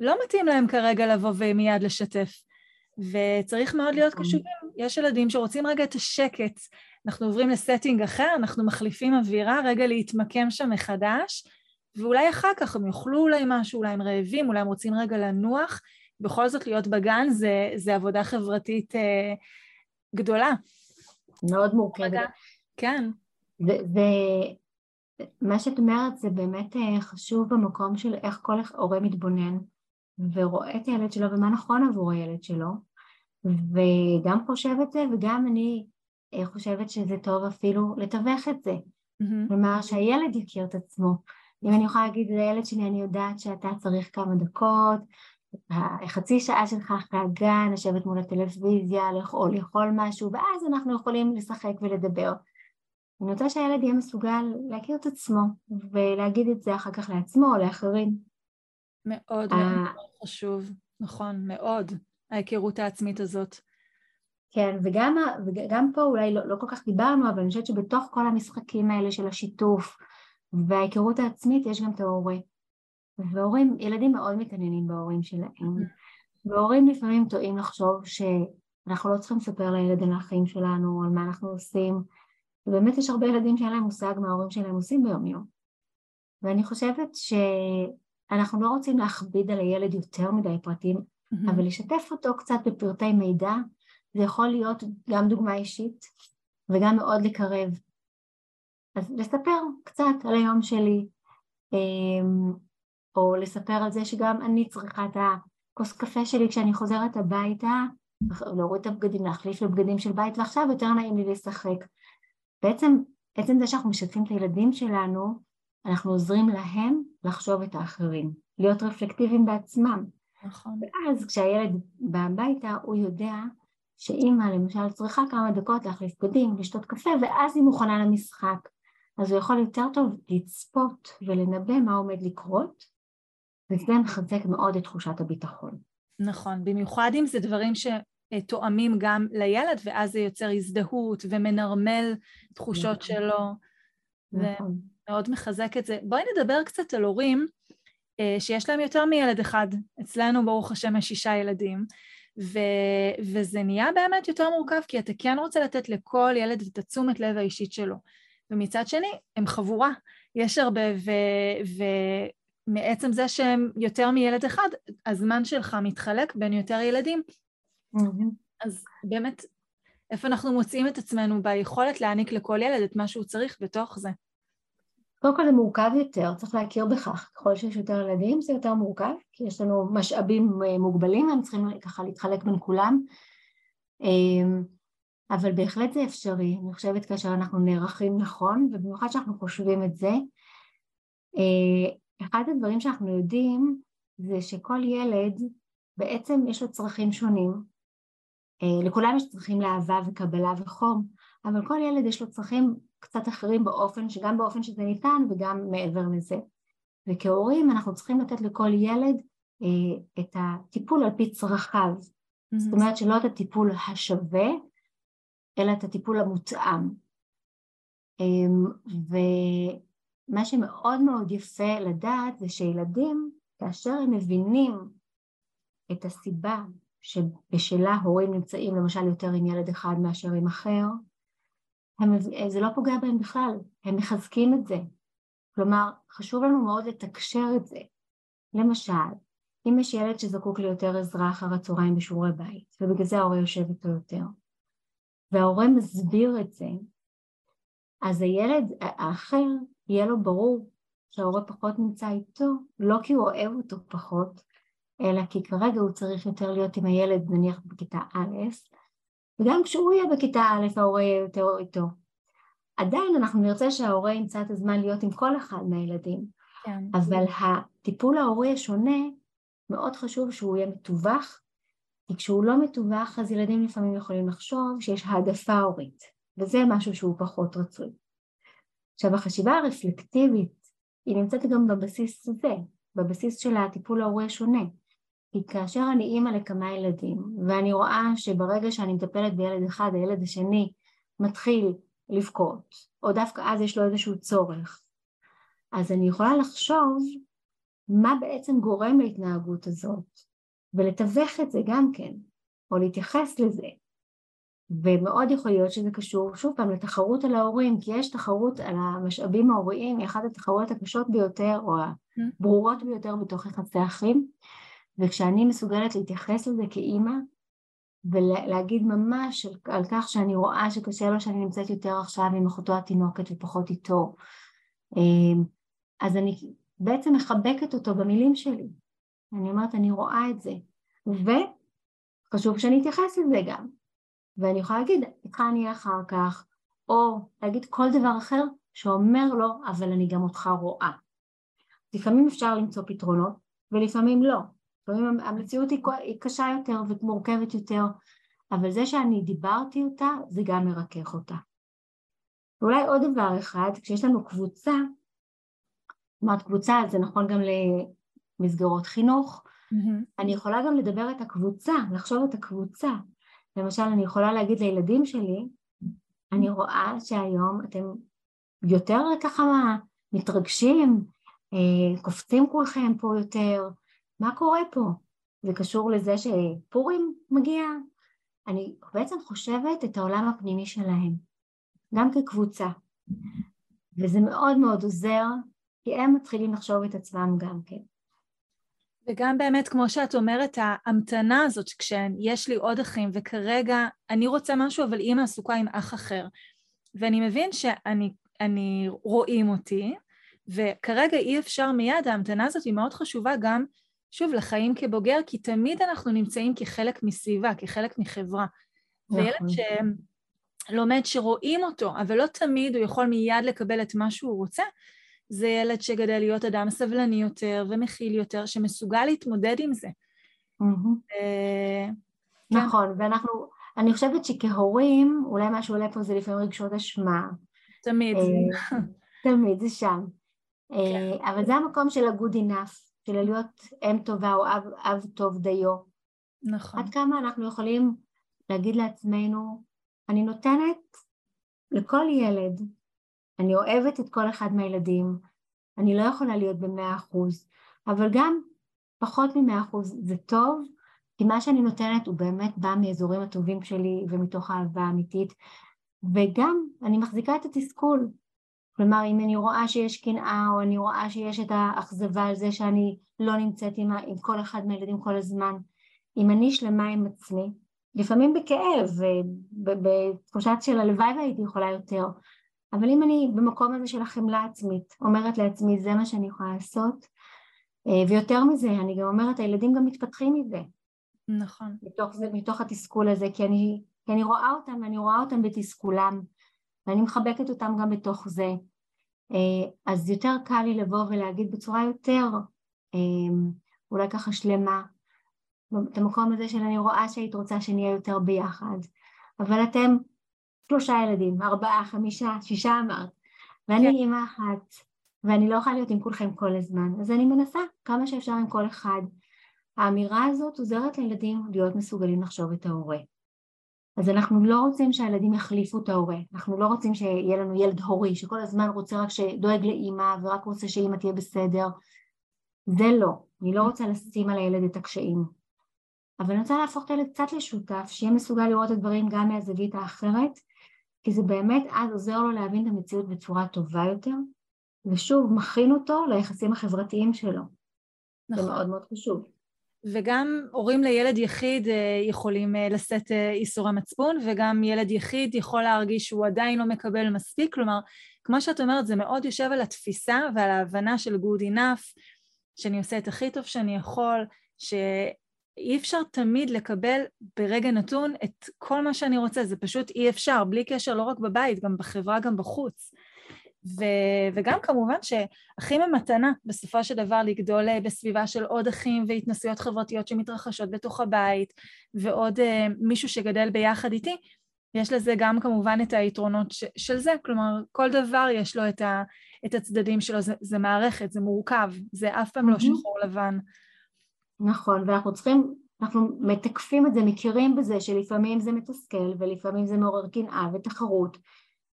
לא מתאים להם כרגע לבוא ומיד לשתף. וצריך מאוד להיות נכון. קשובים. יש ילדים שרוצים רגע את השקט. אנחנו עוברים לסטינג אחר, אנחנו מחליפים אווירה, רגע להתמקם שם מחדש, ואולי אחר כך הם יאכלו אולי משהו, אולי הם רעבים, אולי הם רוצים רגע לנוח. בכל זאת להיות בגן זה, זה עבודה חברתית אה, גדולה. מאוד מורכבת. כן. ומה שאת אומרת זה באמת אה, חשוב במקום של איך כל הורה מתבונן ורואה את הילד שלו ומה נכון עבור הילד שלו וגם חושב את זה וגם אני אה, חושבת שזה טוב אפילו לתווך את זה. Mm-hmm. כלומר שהילד יכיר את עצמו. אם אני יכולה להגיד לילד שלי אני יודעת שאתה צריך כמה דקות החצי שעה שלך אחרי הגן, לשבת מול הטלוויזיה, או לאכול משהו, ואז אנחנו יכולים לשחק ולדבר. אני רוצה שהילד יהיה מסוגל להכיר את עצמו, ולהגיד את זה אחר כך לעצמו או לאחרים. מאוד אה, מאוד חשוב, נכון, מאוד, ההיכרות העצמית הזאת. כן, וגם, וגם פה אולי לא, לא כל כך דיברנו, אבל אני חושבת שבתוך כל המשחקים האלה של השיתוף וההיכרות העצמית יש גם את ההורה. והורים, ילדים מאוד מתעניינים בהורים שלהם, mm-hmm. והורים לפעמים טועים לחשוב שאנחנו לא צריכים לספר לילד על החיים שלנו, על מה אנחנו עושים, ובאמת יש הרבה ילדים שאין להם מושג מה ההורים שלהם עושים ביום יום. ואני חושבת אנחנו לא רוצים להכביד על הילד יותר מדי פרטים, mm-hmm. אבל לשתף אותו קצת בפרטי מידע, זה יכול להיות גם דוגמה אישית וגם מאוד לקרב. אז לספר קצת על היום שלי, אמ, או לספר על זה שגם אני צריכה את הכוס קפה שלי כשאני חוזרת הביתה, להוריד את הבגדים, להחליף לבגדים של בית, ועכשיו יותר נעים לי לשחק. בעצם, עצם זה שאנחנו משתפים את הילדים שלנו, אנחנו עוזרים להם לחשוב את האחרים, להיות רפלקטיביים בעצמם. נכון. ואז כשהילד בא הביתה, הוא יודע שאימא למשל צריכה כמה דקות להחליף בגדים, לשתות קפה, ואז היא מוכנה למשחק. אז הוא יכול יותר טוב לצפות ולנבא מה עומד לקרות, וזה מחזק מאוד את תחושת הביטחון. נכון, במיוחד אם זה דברים שתואמים גם לילד, ואז זה יוצר הזדהות ומנרמל תחושות נכון. שלו. נכון. ומאוד מחזק את זה. בואי נדבר קצת על הורים אה, שיש להם יותר מילד אחד. אצלנו, ברוך השם, יש שישה ילדים. ו, וזה נהיה באמת יותר מורכב, כי אתה כן רוצה לתת לכל ילד את התשומת לב האישית שלו. ומצד שני, הם חבורה. יש הרבה, ו, ומעצם זה שהם יותר מילד אחד, הזמן שלך מתחלק בין יותר ילדים. Mm-hmm. אז באמת, איפה אנחנו מוצאים את עצמנו ביכולת להעניק לכל ילד את מה שהוא צריך בתוך זה? קודם כל זה מורכב יותר, צריך להכיר בכך, ככל שיש יותר ילדים זה יותר מורכב, כי יש לנו משאבים אה, מוגבלים, הם צריכים ככה להתחלק בין כולם, אמ, אבל בהחלט זה אפשרי, אני חושבת כאשר אנחנו נערכים נכון, ובמיוחד שאנחנו חושבים את זה, אה, אחד הדברים שאנחנו יודעים זה שכל ילד בעצם יש לו צרכים שונים, אה, לכולם יש צרכים לאהבה וקבלה וחום, אבל כל ילד יש לו צרכים קצת אחרים באופן, שגם באופן שזה ניתן וגם מעבר לזה. וכהורים אנחנו צריכים לתת לכל ילד אה, את הטיפול על פי צרכיו. Mm-hmm. זאת אומרת שלא את הטיפול השווה, אלא את הטיפול המותאם. אה, ומה שמאוד מאוד יפה לדעת זה שילדים, כאשר הם מבינים את הסיבה שבשלה הורים נמצאים למשל יותר עם ילד אחד מאשר עם אחר, הם, זה לא פוגע בהם בכלל, הם מחזקים את זה. כלומר, חשוב לנו מאוד לתקשר את זה. למשל, אם יש ילד שזקוק ליותר עזרה אחר הצהריים בשיעורי בית, ובגלל זה ההורה יושב איתו יותר, וההורה מסביר את זה, אז הילד האחר, יהיה לו ברור שההורה פחות נמצא איתו, לא כי הוא אוהב אותו פחות, אלא כי כרגע הוא צריך יותר להיות עם הילד נניח בכיתה א', וגם כשהוא יהיה בכיתה א' ההורה יהיה יותר איתו. עדיין אנחנו נרצה שההורה ימצא את הזמן להיות עם כל אחד מהילדים, כן. אבל הטיפול ההורי השונה, מאוד חשוב שהוא יהיה מתווך, כי כשהוא לא מתווך אז ילדים לפעמים יכולים לחשוב שיש העדפה הורית, וזה משהו שהוא פחות רצוי. עכשיו החשיבה הרפלקטיבית היא נמצאת גם בבסיס הזה, בבסיס של הטיפול ההורי השונה. כי כאשר אני אימא לכמה ילדים, ואני רואה שברגע שאני מטפלת בילד אחד, הילד השני מתחיל לבכות, או דווקא אז יש לו איזשהו צורך, אז אני יכולה לחשוב מה בעצם גורם להתנהגות הזאת, ולתווך את זה גם כן, או להתייחס לזה. ומאוד יכול להיות שזה קשור, שוב פעם, לתחרות על ההורים, כי יש תחרות על המשאבים ההוריים, היא אחת התחרויות הקשות ביותר, או הברורות ביותר בתוך יחסי אחים. וכשאני מסוגלת להתייחס לזה כאימא ולהגיד ממש על כך שאני רואה שקשה לו שאני נמצאת יותר עכשיו עם אחותו התינוקת ופחות איתו אמ, אז אני בעצם מחבקת אותו במילים שלי. אני אומרת אני רואה את זה. וחשוב שאני אתייחס לזה גם ואני יכולה להגיד איתך אני אהיה אחר כך או להגיד כל דבר אחר שאומר לו אבל אני גם אותך רואה לפעמים אפשר למצוא פתרונות ולפעמים לא לפעמים המציאות היא קשה יותר ומורכבת יותר, אבל זה שאני דיברתי אותה, זה גם מרכך אותה. ואולי עוד דבר אחד, כשיש לנו קבוצה, זאת אומרת קבוצה זה נכון גם למסגרות חינוך, mm-hmm. אני יכולה גם לדבר את הקבוצה, לחשוב את הקבוצה. למשל אני יכולה להגיד לילדים שלי, אני רואה שהיום אתם יותר ככה מתרגשים, אה, קופצים כולכם פה יותר, מה קורה פה? זה קשור לזה שפורים מגיע? אני בעצם חושבת את העולם הפנימי שלהם, גם כקבוצה, וזה מאוד מאוד עוזר, כי הם מתחילים לחשוב את עצמם גם כן. וגם באמת, כמו שאת אומרת, ההמתנה הזאת, כשיש לי עוד אחים, וכרגע אני רוצה משהו, אבל אימא עסוקה עם אח אחר. ואני מבין שאני רואים אותי, וכרגע אי אפשר מיד, ההמתנה הזאת היא מאוד חשובה גם, שוב, לחיים כבוגר, כי תמיד אנחנו נמצאים כחלק מסביבה, כחלק מחברה. נכון. וילד שלומד שרואים אותו, אבל לא תמיד הוא יכול מיד לקבל את מה שהוא רוצה, זה ילד שגדל להיות אדם סבלני יותר ומכיל יותר, שמסוגל להתמודד עם זה. אה, כן. נכון, ואנחנו, אני חושבת שכהורים, אולי מה שעולה פה זה לפעמים רגשות אשמה. תמיד. אה, (laughs) תמיד, זה שם. אה, כן. אבל זה המקום של ה-good enough, של להיות אם טובה או אב, אב טוב דיו. נכון. עד כמה אנחנו יכולים להגיד לעצמנו, אני נותנת לכל ילד אני אוהבת את כל אחד מהילדים, אני לא יכולה להיות במאה אחוז, אבל גם פחות ממאה אחוז זה טוב, כי מה שאני נותנת הוא באמת בא מאזורים הטובים שלי ומתוך אהבה אמיתית, וגם אני מחזיקה את התסכול. כלומר, אם אני רואה שיש קנאה, או אני רואה שיש את האכזבה על זה שאני לא נמצאת עם, עם כל אחד מהילדים כל הזמן, אם אני שלמה עם עצמי, לפעמים בכאב, בתחושת של הלוואי והייתי יכולה יותר, אבל אם אני במקום הזה של החמלה עצמית, אומרת לעצמי זה מה שאני יכולה לעשות, אה, ויותר מזה, אני גם אומרת, הילדים גם מתפתחים מזה. נכון. מתוך, זה, מתוך התסכול הזה, כי אני, כי אני רואה אותם, ואני רואה אותם בתסכולם, ואני מחבקת אותם גם בתוך זה. אה, אז יותר קל לי לבוא ולהגיד בצורה יותר, אה, אולי ככה שלמה, את המקום הזה של אני רואה שהיית רוצה שנהיה יותר ביחד, אבל אתם שלושה ילדים, ארבעה, חמישה, שישה אמרת, ואני כן. אימא אחת, ואני לא יכולה להיות עם כולכם כל הזמן, אז אני מנסה כמה שאפשר עם כל אחד. האמירה הזאת עוזרת לילדים להיות מסוגלים לחשוב את ההורה. אז אנחנו לא רוצים שהילדים יחליפו את ההורה, אנחנו לא רוצים שיהיה לנו ילד הורי שכל הזמן רוצה רק שדואג לאימא ורק רוצה שאימא תהיה בסדר, זה לא, אני לא רוצה לשים על הילד את הקשיים. אבל אני רוצה להפוך את הילד קצת לשותף, שיהיה מסוגל לראות את הדברים גם מהזווית האחרת, כי זה באמת אז עוזר לו להבין את המציאות בצורה טובה יותר, ושוב, מכין אותו ליחסים החברתיים שלו. נכון. זה מאוד מאוד חשוב. וגם הורים לילד יחיד אה, יכולים אה, לשאת אה, איסור המצפון, וגם ילד יחיד יכול להרגיש שהוא עדיין לא מקבל מספיק, כלומר, כמו שאת אומרת, זה מאוד יושב על התפיסה ועל ההבנה של good enough, שאני עושה את הכי טוב שאני יכול, ש... אי אפשר תמיד לקבל ברגע נתון את כל מה שאני רוצה, זה פשוט אי אפשר, בלי קשר לא רק בבית, גם בחברה, גם בחוץ. ו, וגם כמובן שאחים הם מתנה בסופו של דבר לגדול אה, בסביבה של עוד אחים והתנסויות חברתיות שמתרחשות בתוך הבית ועוד uh, מישהו שגדל ביחד איתי, יש לזה גם כמובן את היתרונות ש, של זה, כלומר כל דבר יש לו את, ה, את הצדדים שלו, זה, זה מערכת, זה מורכב, זה אף פעם לא שחור לבן. נכון, ואנחנו צריכים, אנחנו מתקפים את זה, מכירים בזה שלפעמים זה מתסכל ולפעמים זה מעורר קנאה ותחרות,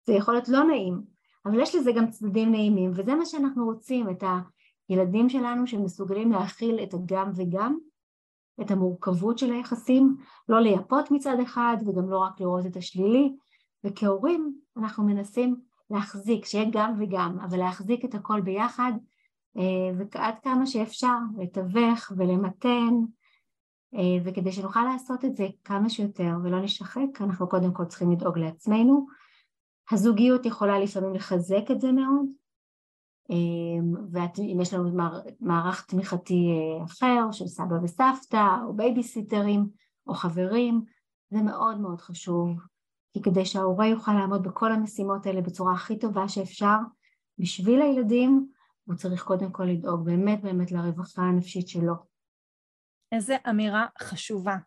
זה יכול להיות לא נעים, אבל יש לזה גם צדדים נעימים, וזה מה שאנחנו רוצים, את הילדים שלנו שמסוגלים להכיל את הגם וגם, את המורכבות של היחסים, לא לייפות מצד אחד וגם לא רק לראות את השלילי, וכהורים אנחנו מנסים להחזיק, שיהיה גם וגם, אבל להחזיק את הכל ביחד ועד כמה שאפשר לתווך ולמתן אה, וכדי שנוכל לעשות את זה כמה שיותר ולא נשחק אנחנו קודם כל צריכים לדאוג לעצמנו. הזוגיות יכולה לפעמים לחזק את זה מאוד אה, ואם יש לנו מערך תמיכתי אחר של סבא וסבתא או בייביסיטרים או חברים זה מאוד מאוד חשוב. כי כדי שההורה יוכל לעמוד בכל המשימות האלה בצורה הכי טובה שאפשר בשביל הילדים הוא צריך קודם כל לדאוג באמת באמת לרווחה הנפשית שלו. איזה אמירה חשובה.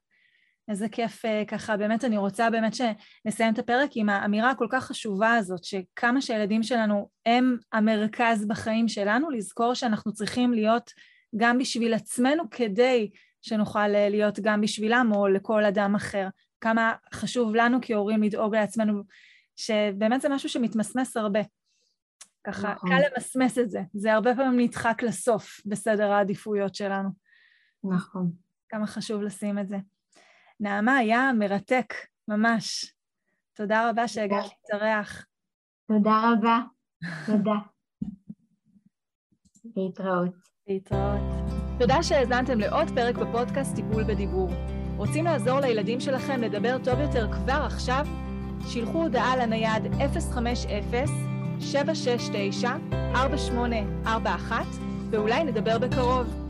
איזה כיף אה, ככה, באמת אני רוצה באמת שנסיים את הפרק עם האמירה הכל כך חשובה הזאת, שכמה שהילדים שלנו הם המרכז בחיים שלנו, לזכור שאנחנו צריכים להיות גם בשביל עצמנו כדי שנוכל אה, להיות גם בשבילם או לכל אדם אחר. כמה חשוב לנו כהורים לדאוג לעצמנו, שבאמת זה משהו שמתמסמס הרבה. ככה נכון. קל למסמס את זה, זה הרבה פעמים נדחק לסוף בסדר העדיפויות שלנו. נכון. כמה חשוב לשים את זה. נעמה, היה מרתק, ממש. תודה רבה שהגעת להתארח. תודה רבה, תודה. להתראות. להתראות. תודה שהאזנתם לעוד פרק בפודקאסט טיפול בדיבור. רוצים לעזור לילדים שלכם לדבר טוב יותר כבר עכשיו? שילחו הודעה לנייד 050-769-4841 ואולי נדבר בקרוב.